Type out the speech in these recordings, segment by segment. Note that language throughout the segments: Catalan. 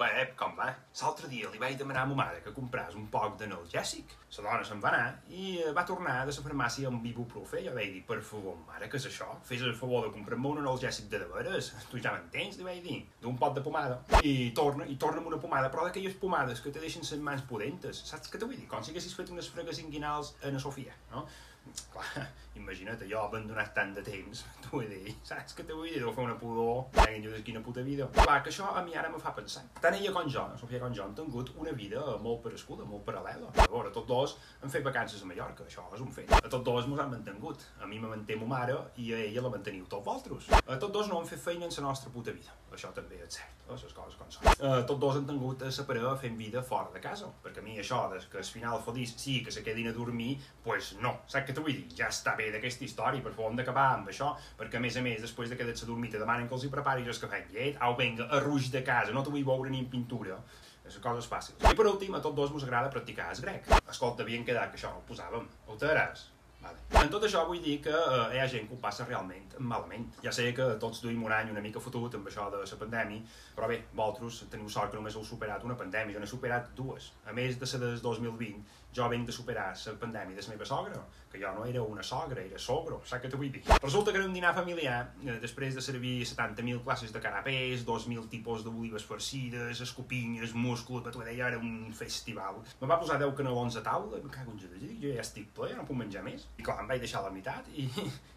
Ué, com va? L'altre dia li vaig demanar a ma mare que compràs un poc d'analgèsic. La dona se'n va anar i eh, va tornar de la farmàcia amb ibuprofe. Jo vaig dir, per favor, mare, què és això? Fes el favor de comprar-me un analgèsic de de veres. Tu ja m'entens, li vaig dir. D'un pot de pomada. I torna, i torna amb una pomada, però d'aquelles pomades que te deixen les mans pudentes. Saps què t'ho vull dir? Com si haguessis fet unes fregues inguinals a na Sofia, no? Clar, imagina't, jo abandonat tant de temps, t'ho vull dir, saps què t'ho vull dir? Deu fer una pudor, venga, jo de quina puta vida. Clar, que això a mi ara me fa pensar. Tant ella com jo, Sofia com jo, han tingut una vida molt parescuda, molt paral·lela. A veure, tots dos han fet vacances a Mallorca, això és un fet. A tots dos mos han mantingut. A mi me manté ma mare i a ella la manteniu tots vosaltres. A tots dos no han fet feina en la nostra puta vida. Això també és cert, les coses com són. Uh, tots dos han tingut a separar fent vida fora de casa, perquè a mi això de que al final feliç sí que se quedin a dormir, pues no. Saps què t'ho vull dir? Ja està bé d'aquesta història, per favor hem d'acabar amb això, perquè a més a més, després de quedar-se te demanen que els hi preparis el cafè llet, au, vinga, a ruix de casa, no t'ho vull veure ni en pintura. Les coses fàcils. I per últim, a tots dos mos agrada practicar el grec. Escolta, havien quedat que això no ho posàvem. Ho t'agràs? Vale. En tot això vull dir que eh, hi ha gent que ho passa realment malament. Ja sé que tots duim un any una mica fotut amb això de la pandèmia, però bé, vosaltres teniu sort que només heu superat una pandèmia, jo n'he superat dues. A més de la del 2020, jo venc de superar la pandèmia de la meva sogra, que jo no era una sogra, era sogro, saps què t'ho vull dir? Resulta que era un dinar familiar, eh, després de servir 70.000 classes de canapés, 2.000 tipus d'olives farcides, escopinyes, múscul, però t'ho deia, era un festival. Me va posar 10 canelons a taula, me cago en Déu, jo ja estic ple, no puc menjar més. I clar, em vaig deixar la meitat, i,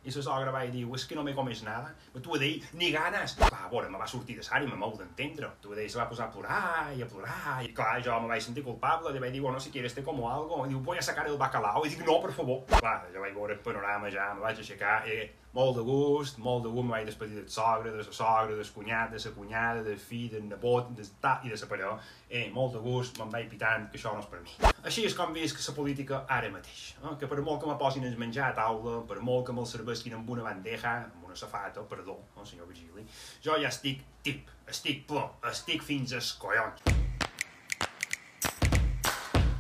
i la sogra va dir, és que no me comes nada. Però tu dir, ni ganes. Clar, a veure, me va sortir de sari, me m'heu d'entendre. Tu dir, se va posar a plorar i a plorar, i clar, jo me vaig sentir culpable, li vaig dir, bueno, si quieres te como algo, i diu, voy a sacar el bacalao, i dic, no, per favor. Clar, jo vaig veure el panorama ja, me vaig aixecar, eh, molt de gust, molt de gust, me vaig despedir del sogre, de la sogra, del cunyat, de la cunyada, del fill, del nebot, del ta i de la parella. Eh, molt de gust, me'n vaig pitant, que això no és per mi. Així és com visc la política ara mateix, eh? que per molt que me posin el menjar a taula, per molt que me'l serveixin amb una bandeja, amb una safata, perdó, no, senyor Vigili, jo ja estic tip, estic ple, estic fins als collons.